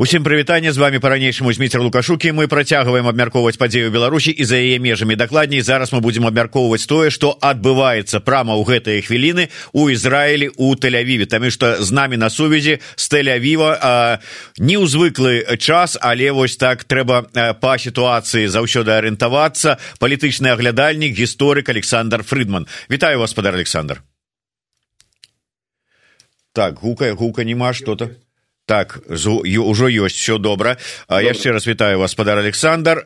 Усім прывітанне з вами по-ранейшаму Зміцер лукашукі мы працягваем абмяркоўваць падзею Беларусі і за яе межамі дакладней зараз мы будзем абмяркоўваць тое што адбываецца прама ў гэтыя хвіліны у Ізраілі у тэлявіве таму што з намі на сувязі з тэлявіва неўзвыклы час але вось так трэба па сітуацыі заўсёды арыентавацца палітычны аглядальнік гісторык Александр Фрыдман Вітаю вас спадар Александр так гука гука нема что-то так ўжо ёсць все добра яшчэ раз вітаю вас спадар Александр.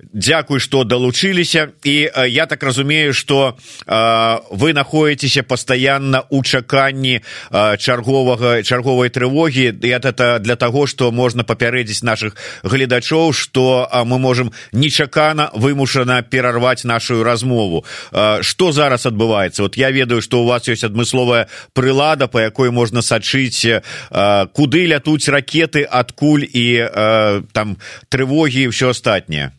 Дякуй что далучыліся і я так разумею что вы находитеся постоянно у чаканні чарговага чарговай трывогі это для того что можна папярэдзіць наших гледачоў что мы можем нечакана вымушана перарваць нашу размову. Что зараз адбываецца вот я ведаю что у вас есть адмысловая прылада по якой можна сачыць куды куды лятуць ракеты адкуль і э, там трывогі і ўсё астатняе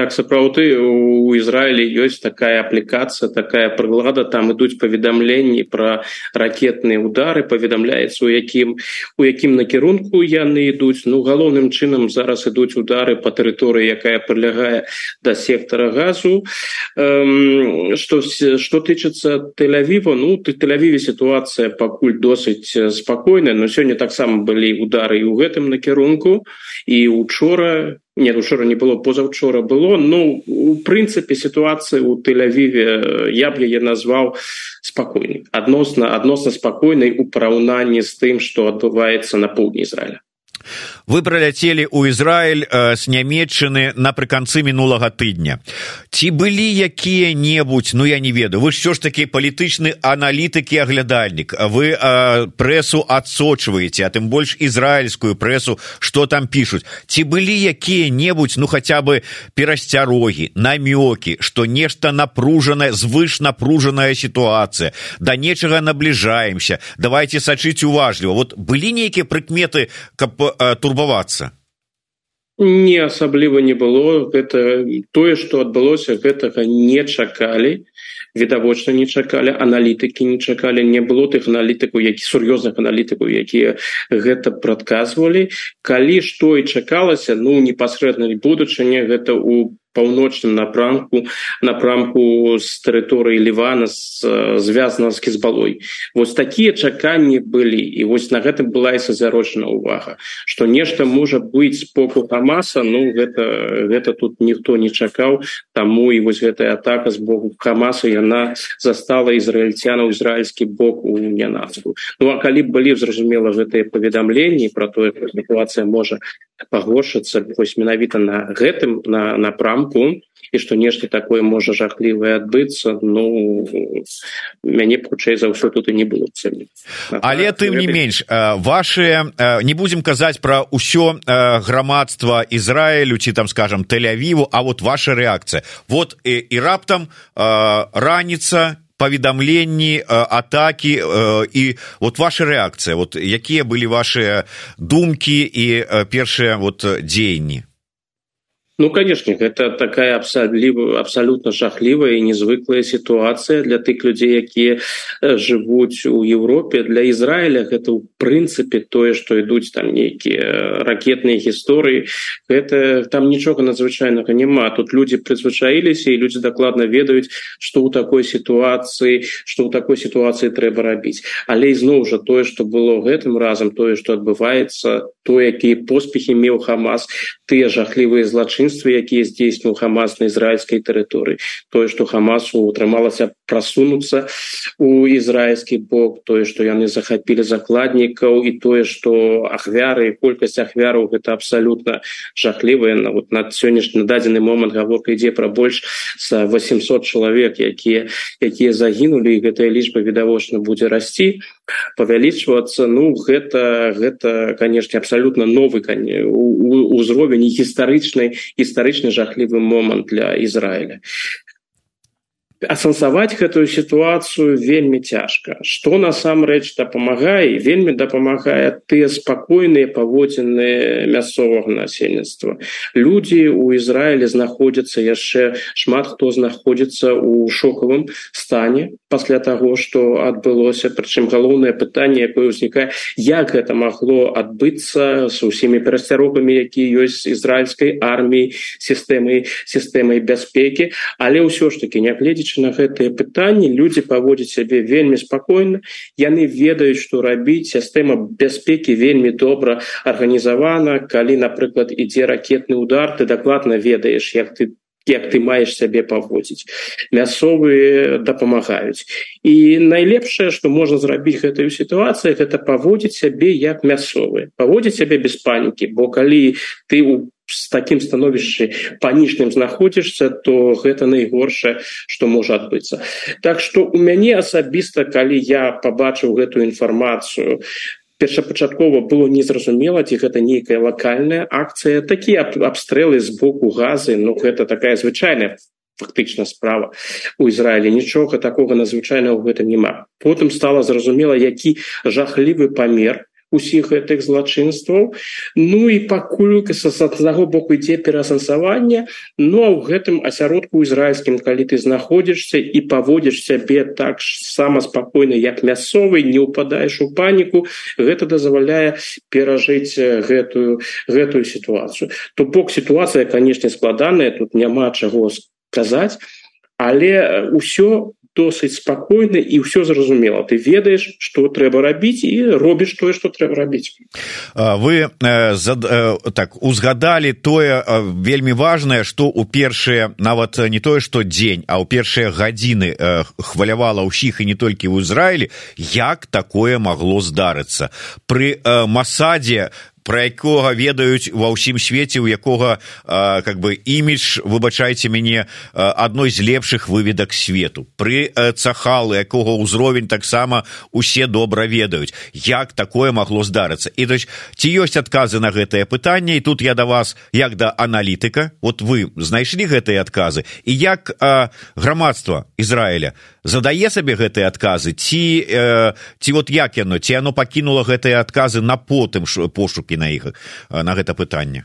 так сапраўды у ізраілі ёсць такая аплікацыя такая прыглада там ідуць паведамленні пра ракетныя удары паведамляецца у якім у якім накірунку яны ідуць. Ну галоўным чынам зараз ідуць удары по тэрыторыі якая прылягае да сектара газу. Что что тычыцца телявіва ну ты телявіве сітуацыя пакуль досыць спакойная но сёння таксама былі удары і ў гэтым накірунку і учора нет учора не было позаўчора было. Ну у прынцыпе сітуацыі у тэлявіве я б яе назваў спакойнай адносна адносна спакойнай у параўнанні з тым што адбываецца на поўдні ізраіля вы праляцелі ў Ізраіль э, з нямметчыны напрыканцы мінулага тыдня. Ці былі якія-небудзь ну я не ведаю вы що ж такі палітычны аналітыкі аглядальнік. Вы э, прэсу адсочваеце а тым больш ізраільскую прэсу что там пишутць ці былі якія-небудзь ну хаця бы перасцярогі намёкі что нешта напружанае звыш напружаная сітуацыя да нечага набліжаемся давайте сачыць уважліва. Вот былі нейкія прыкметы каб э, турбавацца не асабліва не было. Гэта тое што адбылося гэтага не чакалі відавочна не чакалі аналітыкі не чакалі не было тых аналітыкаў які сур'ёзных аналітыкаў якія гэта прадказвалі. Калі што і чакалася ну непасрэдна будучыня гэта у паўночным напрамку напрамку з тэрыторыі лівана звязана з кізбалой вось такія чаканні былі і вось на гэтым была і сазарочана увага што нешта можа быць з боку хамаса ну гэта гэта тут ніхто не чакаў таму і вось гэтая атака з боку хамаса яна застала ізраільцянаў ізраільскі бок у нянацку ну а калі б былі зразумела гэтыя паведамленні про тое сітуацыя можа пагоршыцца вось менавіта на гэтым на напрамку і што нешта такое можа жахлівае адбыцца ну мяне хутчэй за ўсё тут і не было цэлі але тым не менш ваши не будзем казаць пра ўсё грамадства Ізраілю ці там скажем тэлявіву а вот ваша рэакцыя вот і, і раптам раніца паведамленні атакі і вот ваша рэакцыя вот якія былі ваши думкі і першыя вот дзеянні Ну конечно гэта такая абсаліва абсалютна жахлівая і незвыклая сітуацыя для тых людзей якія жывуць у Еўропе для Ізраіля гэта ў прынцыпе тое што ідуць там нейкія ракетныя гісторыі гэта там нічога надзвычайнага няма тут людзі прызвычаіліся і людзі дакладна ведаюць што ў такой сітуацыі што ў такой сітуацыі трэба рабіць але ізноў жа тое што было гэтым разам тое што адбываецца то якія поспехі меў хамас тыя жахлівыя насельніцтва якія здзейсніў хамас на ізраільскай тэрыторыі. Тое што хамасу утрымалася прасунуцца у ізраільскі бок тое што яны захапілі закладнікаў і тое што ахвяры колькасць ахвяраў гэта абсалютна жахлівая на вот над сённяшні дадзены момант гаворка ідзе пра больш за 800 чалавек якія якія загінулі гэтая лічба відавочна будзе расці павялічвацца. Ну гэта гэта канешне абсалютна новы узровень гістарычнай гістарычны жахлівы момант для Ізраіля асэнсаваць гэтую сітуацыю вельмі цяжка. Што насамрэч дапамагае? Вельмі дапамагае тыя спакойныя паводзіны мясцовага насельніцтва. Людзі у Ізраілі знаходзяцца яшчэ шмат хто знаходзіцца у шокавым стане пасля таго што адбылося. Прычым галоўнае пытанне якое ўзнікае як гэта магло адбыцца з усімі перасцярогамі якія ёсць ізраільскай арміі сістэмай сістэмай бяспекі. Але ўсё ж таки нягледзячы нягледзячы на гэтыя пытанні людзі паводзяць сябе вельмі спакойна яны ведаюць што рабіць сістэма бяспекі вельмі добра арганізавана калі напрыклад ідзе ракетны удар ты дакладна ведаеш як ты як ты маеш сябе паводзіць мясцовыя дапамагаюць і найлепшае што можна зрабіць гэтую сітуацыю гэта паводзіць сябе як мясцовыя паводзіць сябе без панікі бо калі ты у с таким становішчы панічным знаходзішся то гэта найгоршае что можа адбыцца так что у мяне асабіста калі я побачыў гэтую інфармацыю першапачаткова было незразумела ці гэта нейкая локальная акцыя такія абстрэлы з боку газы ну гэта такая звычайная фактычна справа. У Ізраілі нічога такого надзвычайна ў гэтым няма. Потым стала зразумела які жахлівы памер усіх гэтых злачынстваў. Ну і пакуль з аднаго боку ідзе пераасэнсаванне ну а ў гэтым асяродку ізраільскім калі ты знаходзішся і паводзіш сябе так сама спакойна як мясцовы не ўпадаеш у паніку гэта дазваляе перажыць гэтую гэтую сітуацыю. То бок сітуацыя канешне складаная тут няма чаго сказаць але ўсё досыць спакойна і ўсё зразумела. Ты ведаеш что трэба рабіць і робіш тое что трэба рабіць. Вы э, зад, э, так узгадалі тое э, вельмі важное что у першыя нават не тое что дзень а ў першыя гадзіны э, хвалявала ўсіх і не толькі ў Ізраілі як такое магло здарыцца. При э, масадзе про якога ведаюць ва ўсім свеце у якога а, как бы імідж выбачайце мяне адной з лепшых выведак свету. Пры цахалы якога ўзровень таксама усе добра ведаюць як такое магло здарыцца. І то ці ёсць адказы на гэтае пытанне? І тут я да вас як да аналітыка вот вы знайшлі гэтыя адказы? І як а, грамадства Ізраіля задае сабе гэтыя адказы? Ці э, ці вот як яно? Ці яно пакінула гэтыя адказы на потым пошукі на іх на гэта пытанне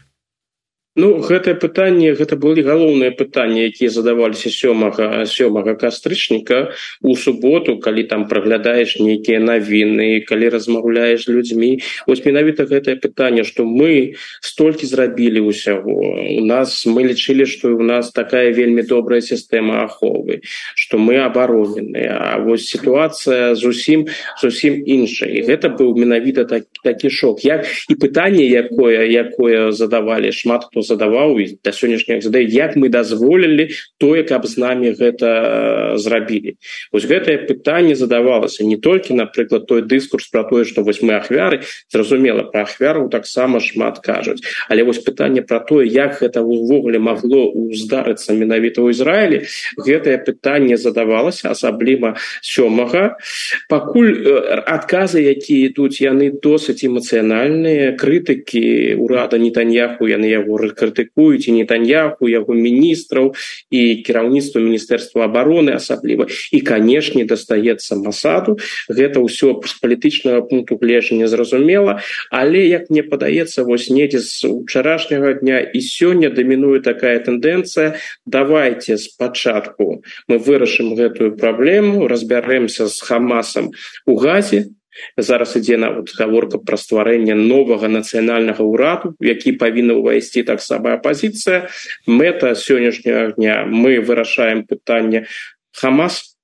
Ну гэтае пытанне гэта былі галоўныя пытанні якія задаваліся сёмага сёмага кастрычніка у суботу калі там праглядаеш нейкія навіны калі размаўляеш людзьмі. Ось менавіта гэтае пытанне што мы столькі зрабілі ўсяго. У нас мы лічылі што у нас такая вельмі добрая сістэма аховы што мы абароненыя. А вось сітуацыя зусім зусім іншая. І гэта быў менавіта так, такі шок. Як і пытанне якое якое задавалі шмат хто задаваў і да сённяшняга задае як мы дазволілі тое каб з намі гэта э, зрабілі вось гэтае пытанне задавалася не толькі напрыклад той дыскурс про тое што вось мы ахвяры. Зразумела про ахвяру таксама шмат кажуць але вось пытанне про тое як гэта увогуле магло здарыцца менавіта ў Ізраілі гэтае пытанне задавалася асабліва сёмага пакуль э, адказы якія ідуць яны досыць эмацыянальныя. Крытыкі урада нетаньяху яны яго крытыкуюць і нетаньяху яго міністраў і кіраўніцтва міністэрства обороны асабліва і канешне дастаецца масаду. Гэта ўсё з палітычнага пункту гледжання зразумела але як мне падаецца вось недзе з учарашняга дня і сёння дамінуе такая тэндэнцыя. Давайте спачатку мы вырашым гэтую праблему разбярэмся з хамасам у газе зараз ідзе нават гаворка пра стварэнне новага нацыянальнага ўраду які павінна ўвайсці таксама апозіцыя мэта сённяшняга дня мы вырашаем пытанне хамас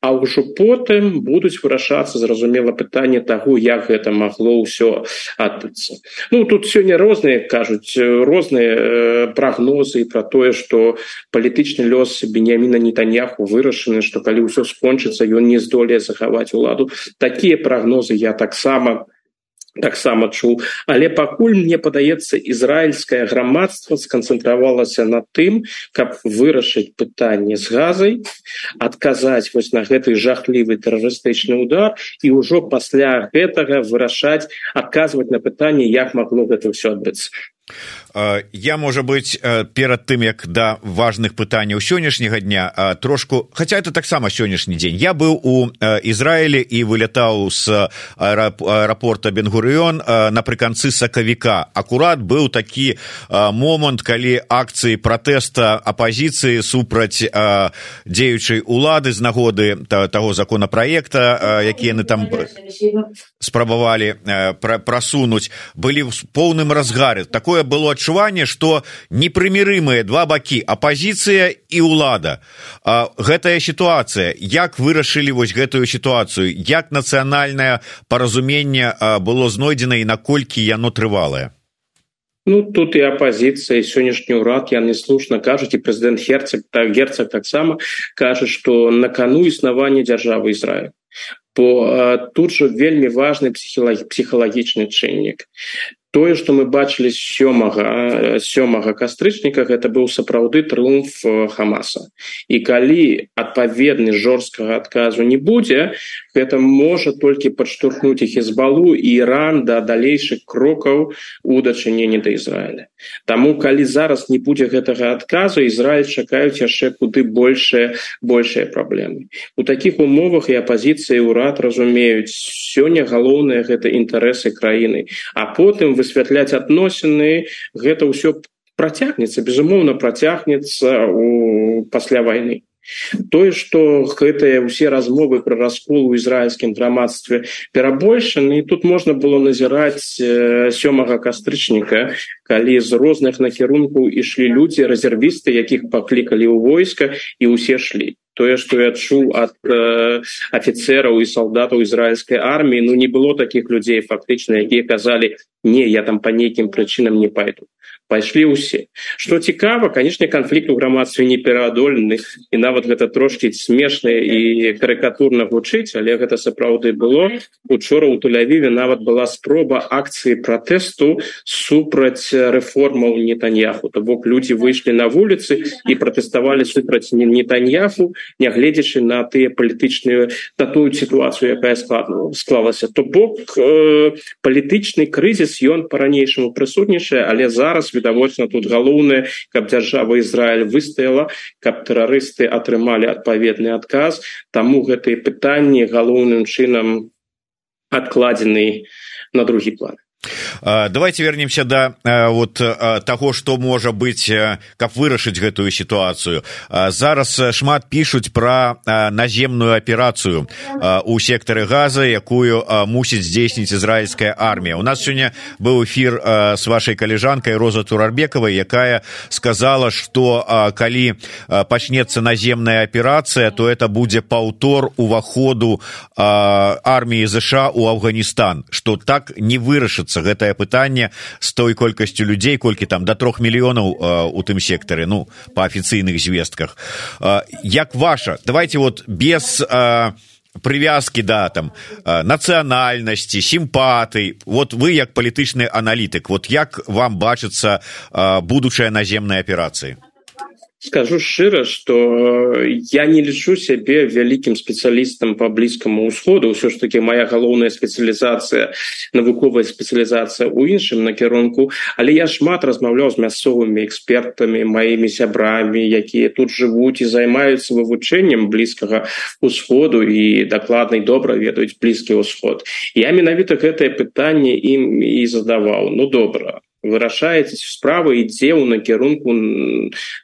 А ўжо потым будуць вырашацца зразумела пытанне таго як гэта магло ўсё адбыцца. Ну тут сёння розныя кажуць розныя э, прагнозы пра тое што палітычны лёс беняміна нетаньяху вырашаны што калі ўсё скончыцца ён не здолее захаваць уладу. Такія прагнозы я таксама не таксама чуў. Але пакуль мне падаецца ізраільскае грамадства сканцэнтравалася на тым каб вырашыць пытанне з газай адказаць вось на гэты жахлівы тэрарыстычны удар і ўжо пасля гэтага вырашаць адказваць на пытанне як магло гэта ўсё адбыцца я можа быть перад тым як да важных пытанняў сённяшняга дня трошку хотя это таксама сённяшні дзень я быў у Ізраілі і вылятаў з аэрапорта бенгурыён напрыканцы сакавіка акурат быў такі момант калі акцыі пратэста апозіцыі супраць дзеючай улады з нагоды таго законопроекта які яны там спрабавалі прасунуць былі в поўным разгары такое было адчуванне что непрымірымыя два бакі апозіцыя і ўлада. Гэтая сітуацыя як вырашылі вось гэтую сітуацыю як нацыянальнае паразуменне было знойдзена і наколькі яно трывалае? Ну тут і апозіцыя сённяшні ўрад яны слушна кажуць і прэзідэнт герцог так герцог таксама кажа што на кану існавання дзяржавы Ізраіль. Бо тут жа вельмі важны псіхалагічны чыннік тое что мы бачылі сёмага сёмага кастрычніка гэта быў сапраўды трыумф хамаса. І калі адпаведны жорсткага адказу не будзе гэта можа толькі падштурхнуць іх ізбалу і іран да далейшых крокаў у дачыненні да Ізраіля. Таму калі зараз не будзе гэтага адказу Ізраиль чакаюць яшчэ куды большая большая праблемы. У такіх умовах і апозіцыі ўрад разумеюць сёння галоўнае гэта інтарэсы краіны. А потым высвятляць адносіны гэта ўсё працягнецца безумоўна працягнецца у пасля войны тое что гэтыя ўсе размовы про раскол у ізраильскім грамадстве перабольшаны тут можна было назіраць сёмага кастрычніка калі з розных накірункаў ішлі людзі рэзервісты якіх паклікалі ў войска і ўсе шлі. Тое что я адчуў ад э, офіцераў і солдатаў ізраильской армії ну не было таких людзей фактычна якія казалі не я там по нейкім прычынам не пайду пайшлі ўсе что цікава канешне канфлікт у грамадстве не пераадолены і нават гэта трошки смешна і карыкатурна гучыць але гэта сапраўды было. Учора у тулявіве нават была спроба акцыі пратэсту супраць рэформаў нетаньяху. То бок людзі выйшлі на вуліцы і пратэставалі супраць нетаньяху нягледзячы на тыя палітычныя на тую сітуацыю якая складна склалася. То бок э, палітычны крызіс ён по-ранейшаму прысутнічае але зараз вы відавочна тут галоўнае каб дзяржава Ізраиль выстаяла каб тэрарысты атрымалі адпаведны адказ. Таму гэтые пытанні галоўным чынам адкладзены на другі план давайте вернемся до вот того что можа быть каб вырашыць гэтую сітуацыю зараз шмат пишутць про наземную аперацыю у сектары газа якую мусіць здзейсніць ізраильская армія. У нас сёння быў эфир с вашей каліжанкой роза турарбекавай якая сказала что калі пачнется наземная аперацыя то это будзе паўтор уваходу армії ЗША у Афганістан что так не вырашыцца вырашыцца гэтае пытанне з той колькасцю людзей колькі там до трех мільёнаў у тым сектары ну по афіцыйных звестках. Як ваша? Давайте вот без привязки да там нацыянальнасці сімпатый вот вы як палітычны аналітык вот як вам бачыцца будучая наземной аперацыі скажу шчыра что я не лічу сябе вялікім спецыялістам по блізкаму ўсходу ўсё ж таки моя галоўная спецыялізацыя навуковая спецыялізацыя у іншым накірунку але я шмат размаўляў з мясцовымі экспертамі маімі сябрамі якія тут жывуць і займаюцца вывучэннем блізкага усходу і дакладнай добра ведаюць блізкі ўсход я менавіта гэтае пытанне ім і задаваў ну добра вырашаеце справа ідзе ў накірунку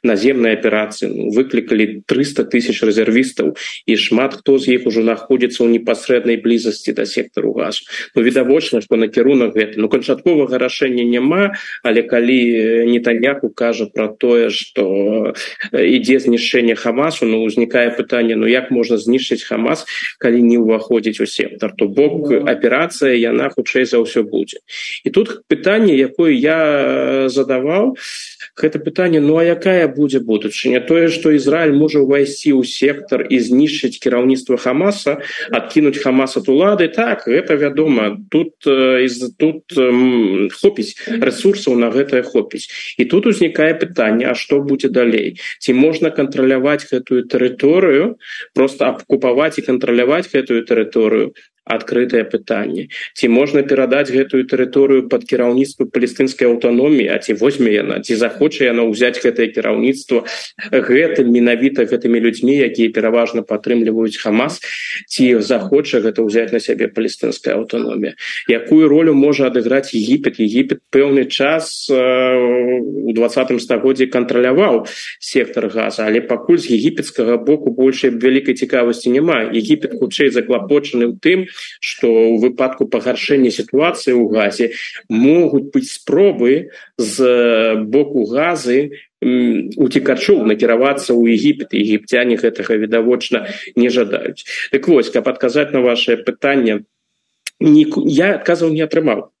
наземнай аперацыі ну, выклікалі 300 тысяч рэзервістаў і шмат хто з іх ужо знаходзіцца ў непасрэднай блізасці да сектару газу ну відавочна што накірунак гэты. Ну канчатковага рашэння няма але калі нетаньяку кажа про тое что ідзе знішчэнне хамасу ну узнікае пытанне ну як можна знішчыць хамас калі не ўваходзіць у сектор то бок аперацыя яна хутчэй за ўсё будзе. І тут пытанне якое я я задаваў гэта пытанне ну а якая будзе будучыня тое что Ізраиль можа ўвайсці ў сектор і знішчыць кіраўніцтва хамаса адкінуць хамас от улады. Так гэта вядома тут из тут хопіць ресурсаў на гэтае хопіць і тут узнікае пытанне А что будзе далей ці можна кантраляваць гэтую тэрыторыю просто абкупаваць і кантраляваць гэтую тэрыторыю адкрытае пытанне. Ці можна перадаць гэтую тэрыторыю под кіраўніцтва палестынскай аўтаноміі а ці возьме яна ці захоча яна ўзяць гэтае кіраўніцтва гэтым менавіта гэтымі людзьмі якія пераважна падтрымліваюць хамас ці захоча гэта ўзяць на сябе палестынская аўтаномія. Якую ролю можа адыграць егіпет? Егіпет пэўны час э, у двадцатым стагоддзі кантраляваў сектор газа але пакуль з егіпетскага боку большай вялікай цікавасці няма. Егіпет хутчэй заклапочаны ў тым что у выпадку пагаршэння сітуацыі ў газе могуць быць спробы з боку газы уцікачоў накіравацца ў егіпет. Егіпцяне гэтага відавочна не жадаюць. Так вось каб адказаць на ваше пытанне я адказаў не атрымаў.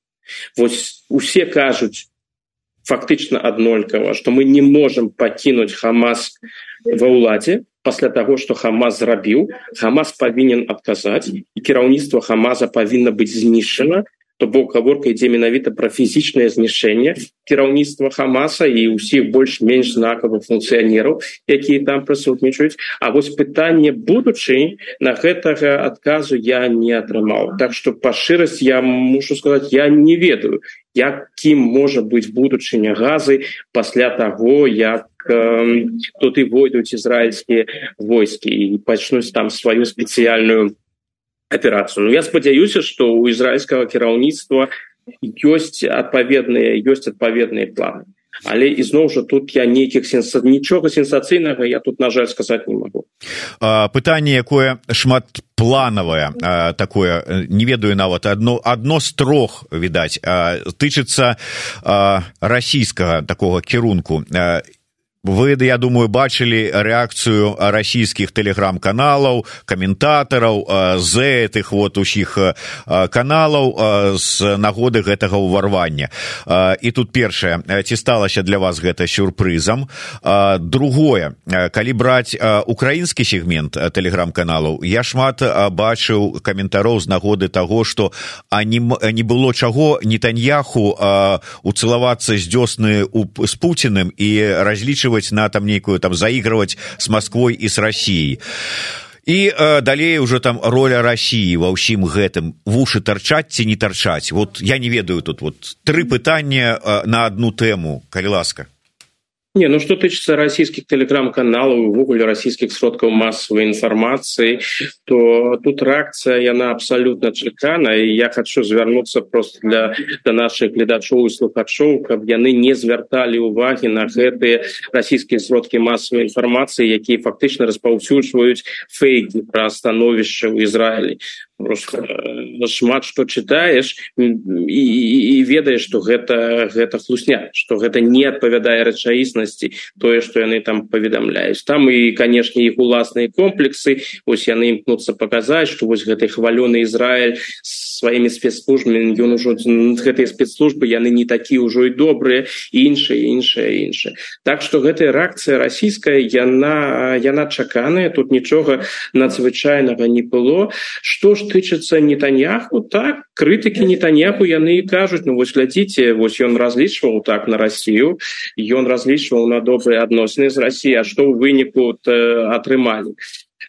Вось усе кажуць фактычна аднолькава што мы не можемм пакінуць хамас ва ўладзе пасля таго што хамас зрабіў хамас павінен адказаць і кіраўніцтва хамаза павінна быць знішчана то бок гаворка ідзе менавіта пра фізічнае знішэнне кіраўніцтва хамаса і ўсіх больш-менш знакавых функцыянераў якія там прысутнічаюць А вось пытанне будучы на гэтага адказу я не атрымаў так што па шчырасць я мушу сказаць я не ведаю якім можа быць будучыня газы. Пасля таго як тут і войдуць ізраильскія войскі і пачнуць там сваю спецыяльную аперацыю Ну я спадзяюся что у ізраильскага кіраўніцтва ёсць адпаведныя ёсць адпаведныя планы. Але ізноў жа тут я нейкіх сенса нічога сенсацыйнага я тут на жаль сказаць не могу пытанне якое шмат планавае такое не ведаю нават одно одно з трох відаць тычыцца расійскага такого кірунку вы я думаю бачылі рэакцыю расійскіх тэлеграм-каналаў каментатараў з этих вот усіх каналаў з нагоды гэтага ўварвання. І тут першае. Ці сталася для вас гэта сюрпрызам? Другое. Калі браць украінскі сегмент тэлеграм-каналаў я шмат бачыў каментароў з нагоды таго што ані не было чаго нетаньяху уцэлавацца з дзёсны з пуціным і разлічваць разыгрывать на там нейкую там заигрывать с москвой и с россией. І э, далей уже там роля россии ва ўсім гэтым вушы торчаць ці не торчаць вот я не ведаю тут вот тры пытання э, на одну тэму калі ласка Не, ну что тычыцца расійскіх тэлеграм-каналаў увогуле расійскіх сродкаў масавай інфармацыі то тут рэакцыя яна абсалютна чакана і я хочу звярнуцца просто для да наших гледачоў і слухачоў каб яны не звярталі увагі на гэтыя расійскія сродкі масавай інфармацыі якія фактычна распаўсюджваюць фейкі пра становішча ў Ізраілі просто э, шмат што чытаеш і, і, і ведаеш што гэта гэта хлусня што гэта не адпавядае рэчаіснасці тое што яны там паведамляюць. Там і канешне іх уласныя комплексы ось яны імкнуцца паказаць што вось гэты хвалёны Ізраиль сваімі спецслужбамі ён ужо гэтыя спецслужбы яны не такі ўжо і добрыя іншыя іншыя іншыя так што гэтая рэакцыя расійская яна яна чаканая тут нічога надзвычайнага не было. Што ж тычыцца нетаньяху так крытыкі нетаньяху яны кажуць ну вось глядзіце вось ён разлічваў так на Россию ён разлічваў на добрыя адносіны з Росси А што ў выніку атрымалі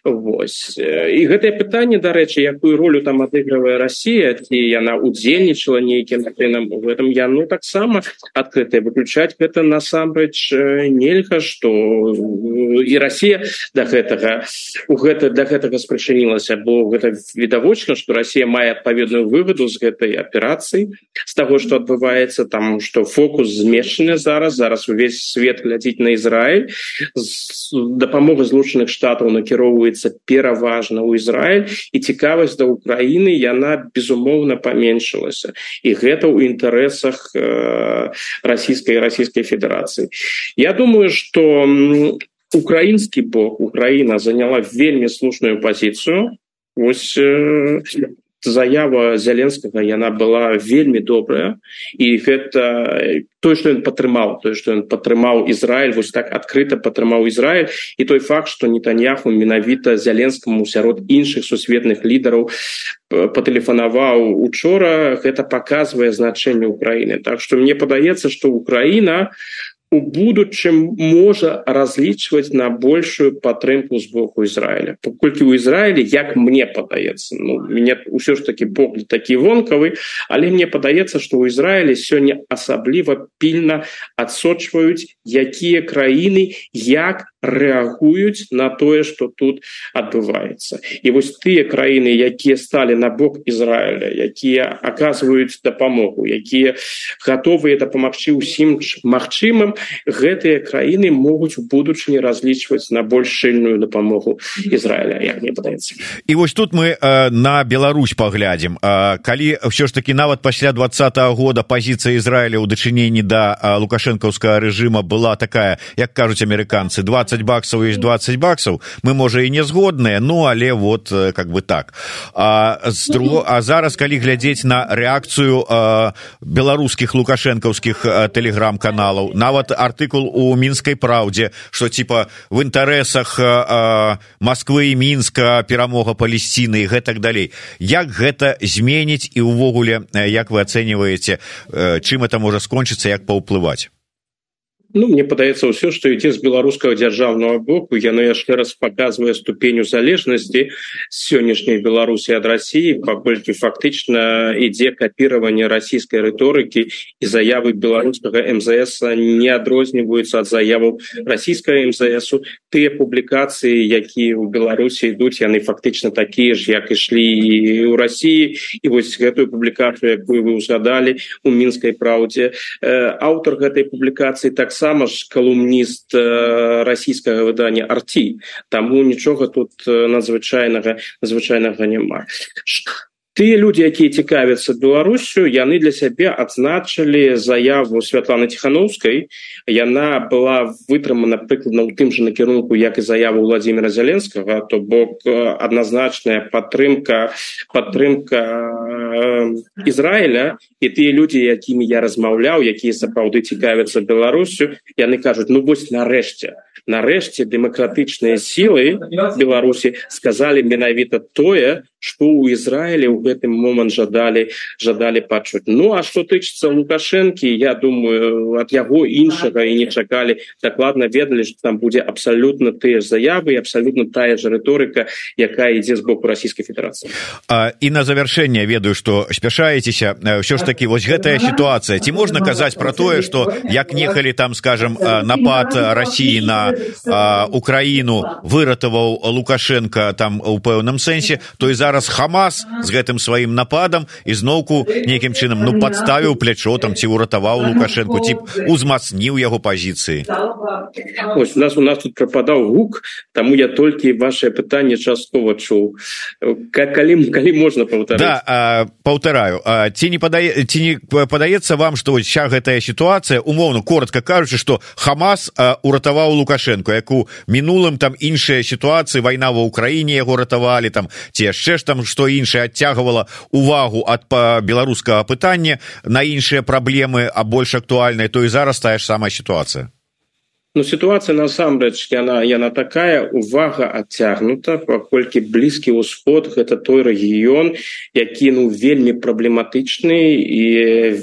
Вось. І гэтае пытанне дарэчы якую ролю там адыгрывае Россия ці яна удзельнічала нейкім чынам у гэтым я ну таксама адкрытая. Выключаць гэта насамрэч нельга што і Россия до да гэтага у гэта до да гэтага спрачынілася бо гэта відавочна што Россия мае адпаведную выгоду з гэтай аперацыі з таго што адбываецца там што фокус змешчаны зараз. Зараз увесь свет глядзіць на Ізраиль дапамога злучаных штатаў накіроўвае накіроўваецца пераважна ў Ізраиль і цікавасць да Украіны яна безумоўна паменшылася і гэта ў інтарэсах э, расійскай расійскай федэрацыі Я думаю что украінскі бок Украіна заняла вельмі слушную пазіцыю ось э, заява зяленскага яна была вельмі добрая. І гэта той что ён падтрымаў той что ён падтрымаў Ізраиль вось так адкрыта падтрымаў Ізраиль і той факт что нетаньяху менавіта зяленскаму сярод іншых сусветных лідараў патэлефанаваў учора гэта показвае значэнне Украіны Так что мне падаецца что Украіна у будучым можа разлічваць на большую падтрымку з боку Ізраіля. Паколькі ў Ізраілі як мне падаецца ну, мне ўсё ж таки погляд такі вонкавы але мне падаецца што ў Ізраілі сёння асабліва пільна адсочваюць якія краіны як рэагуюць на тое что тут адбываецца. І вось тыя краіны якія сталі на бок Ізраіля якія аказваюць дапамогу якія гатовыя дапамагчы ўсім магчымым гэтыя краіны могуць у будучыні разлічваць на больш шчыльную дапамогу Ізраіля як мне падаецца. І вось тут мы э, на Беларусь паглядзім. Э, калі ўсё ж таки нават пасля двадцатого года пазіцыя Ізраіля ў дачыненні да лукашэнкаўскага рэжыма была такая як кажуць амерыканцы 20 баксаў есть 20 баксаў мы можа і не згодныя ну але вот э, как бы так. А, друг... а зараз калі глядзець на рэакцыю э, беларускіх лукашэнкаўскіх э, тэлеграм-каналаў нават артыкул у мінскай праўдзе что типа в інтарэсах москвы і мінска перамога палесціны гэтак далей. Як гэта зменіць і увогуле як вы ацэньваеце чым это можа скончыцца як паўплываць Ну, мне падаецца ўсё што ідзе з беларускага дзяржаўнага боку яно яшчэ раз паказвае ступеню залежнасці сённяшняй беларусі ад рассіі паколькі фактычна ідзе капіраванне расійскай рыторыкі і заявы беларускага мзс не адрозніваюцца ад заяву расійскага мзсу. Тыя публікацыі якія ў беларусі ідуць яны фактычна такія ж як ішлі ў рассіі і вось гэтую публікацыю якую вы узгадалі у мінскай праўдзе аўтар гэтай публікацыі так таксама ж калумніст расійскага выдання арці таму нічога тут надзвычайнага звычайнага няма тыя людзі якія цікавяцца беларусю яны для сябе адзначылі заяву святланы тихохановскай яна была вытрымана прыкладна ў тым же накірунку як і заяву владимира зяленскага то бок адназначная падтрымка падтрымка ізраіля і тыя людзі якімі я размаўляў якія сапраўды цікавяцца беларусю яны кажуць ну вось нарэшце нарэшце дэмакратычныя сілы беларусі сказалі менавіта тое што ў ізраілі ў гэтым момант жадалі жадалі пачуць. Ну а што тычыцца лукашэнкі я думаю ад яго іншага і не чакалі. Дакладна ведалі што там будзе абсалютна тыя ж заявы абсалютна тая ж рыторыка якая ідзе з боку расійскай федэрацыі. І на завяршэнне ведаю што спяшаецеся. Ўсё ж такі вось гэтая сітуацыя. Ці можна казаць пра тое што як нехалі там скажем напад рассіі на украіну выратаваў лукашенко там у пэўным сэнсе то і зараз хамас з гэтым сваім нападам ізноўку нейкім чынам ну падставіў плячо там ці ўратаваў лукашенко ці узмацніў яго пазіцыі. Ось нас у нас тут прападаў гук таму я толькі ваше пытанне часткова чуў. Калі калі можна да, паўтараю. Ці не падае ці не падаецца вам што вся гэтая сітуацыя умоўно коротко кажучы што хамас уратаваў лукашенко як у мінулым там іншыя сітуацыі вайна ва ўкраіне яго ратавалі там ці яшчэ ж там што іншае адцягвала увагу ад па беларускага пытання на іншыя праблемы а больш актуальныя то і зараз тая ж самая сітуацыя Ну, сітуацыя насамрэч яна яна такая увага адцягнута паколькі блізкі ўсход гэта той рэгіён які ну вельмі праблематычны і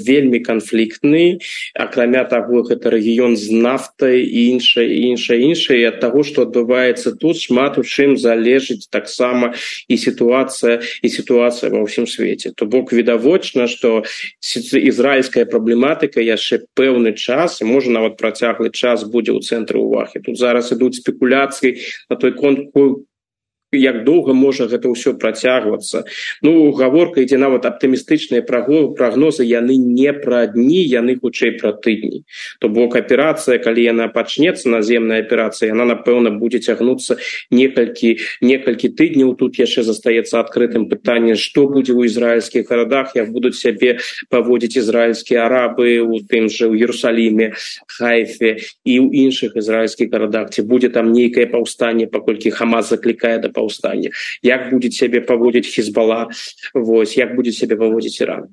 вельмі канфліктны акрамя таго гэта рэгіён з нафтай і іншай іншай іншай ад таго што адбываецца тут шмат у чым залежыць таксама і сітуацыя і сітуацыя ва ўсім свеце то бок відавочна што ізраільская праблематыка яшчэ пэўны час можа нават працяглы час будзе ў цэнтры увагі тут зараз ідуць спекуляцыі на той конт як доўга можа гэта ўсё працягвацца. Ну гаворка ідзе нават аптымістычныя прагнозы яны не пра дні яны хутчэй пра тыдні. То бок аперацыя калі яна пачнецца наземная аперацыя яна напэўна будзе цягнуцца некалькі некалькі тыдняў. Тут яшчэ застаецца адкрытым пытанне што будзе ў ізраільскіх гарадах як будуць сябе паводзіць ізраільскія арабы у тым же ў Ерусаліме хайфе і ў іншых ізраільскіх гарадах ці будзе там нейкае паўстанне паколькі хамас заклікае да паўстання як будет сябе паводзіць хізбала Вось як будет сябе паводзіць иран.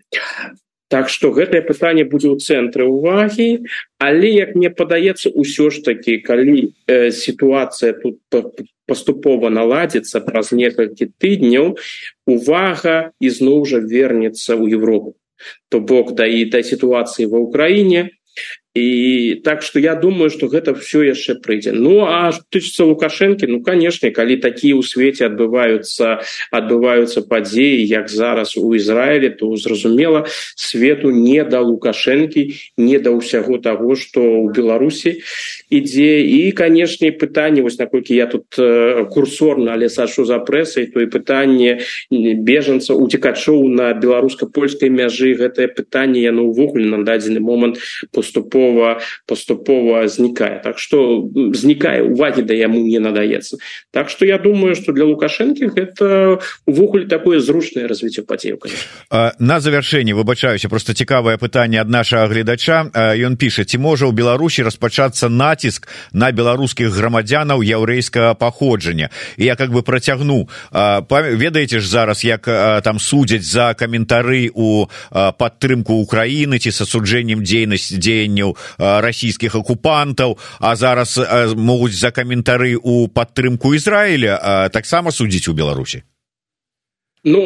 Так что гэтае пытанне будзе ў цэнтры увагі але як мне падаецца ўсё ж таки калі э, сітуацыя тут паступова наладзіцца праз некалькі тыдняў увага ізноў жа вернецца ў Европу. То бок да і да сітуацыі ва ўкраіне і так что я думаю что гэта все яшчэ прыйдзе. Ну а тычыцца лукашэнкі ну канешне калі такія ў свеце адбываюцца адбываюцца падзеі як зараз у Ізраілі то зразумела свету не да лукашэнкі не да ўсяго того что у беларусі ідзе. І канешне пытанне вось наколькі я тут курсорна але сашу за прэсай то і пытанне бежанца уцекачоў на беларуска-польскай мяжы. Гэтае пытанне яно ўвогуле на дадзены момант поступова паступова паступова знікае так что знікае увагі да яму не надаецца так что я думаю что для лукашэнкі это увогуле такое зручнае развіццё падзею на завяршэнне выбачаюся просто цікавае пытанне ад нашага гледача. Ён піша ці можа ў беларусі распачацца націск на беларускіх грамадзянаў яўрэйскага паходжання? Я как бы працягну. Ведаеце ж зараз як там судзяць за каментары у падтрымку Украіны ці с асуджэннем дзейнасць дзеянняў расійскіх акупантаў а зараз могуць за каментары у падтрымку Ізраіля таксама судзіць у беларусі Ну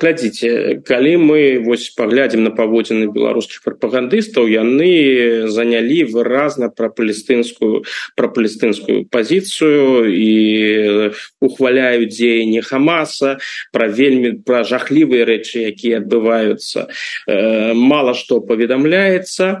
глядзіце калі мы вось паглядзім на паводзіны беларускіх прапагандыстаў яны занялі выразна пра палестынскую пра палестынскую пазіцыю і ухваляюць дзеянне хамаса пра вельмі пра жахлівыя рэчы якія адбываюцца. Мала што паведамляецца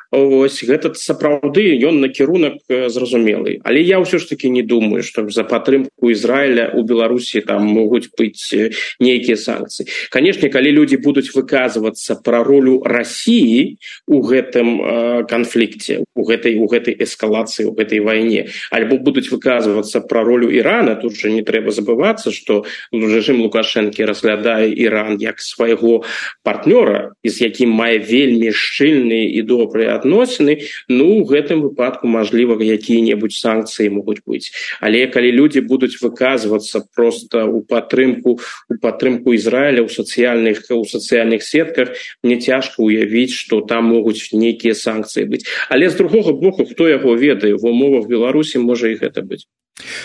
ось гэта сапраўды ён накірунак зразумелый але я ўсё ж таки не думаю что за падтрымку Ізраіля у беларусі там могуць быць нейкія санкцыі. Канешне калі людзі будуць выказвацца пра ролю Росіі у гэтым канфлікце у гэтай у гэтай эскалацыі у гэтай вайне альбо будуць выказвацца пра ролю Ірана тут же не трэба забывацца что рэжым лукашэнкі разглядае Іран як свайго партнёра з якім мае вельмі шчыльныя і добрыя адносіны ну у гэтым выпадку мажліва якія-небудзь санкцыі могуць быць. Але калі людзі будуць выказвацца просто у падтрымку у падтрымку Ізраіля ў сацыяльных у сацыяльных сетках мне цяжка уявіць что там могуць нейкія санкцыі быць. Але з другога боку хто яго ведае в умовах беларусі можа і гэта быць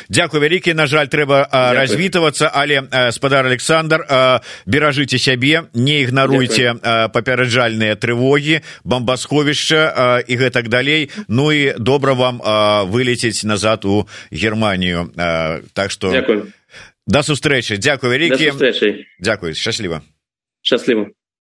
Дякую вялікі на жаль трэба развітвацца але спадар Александр беражыце сябе не ігнаруйце папяраджальныя трывогі бомбасховішча і гэтак далей. Ну і добра вам вылецець назад у германію так что да сустрэчы дзякую вялікі дзякуй шчасліва шчасліва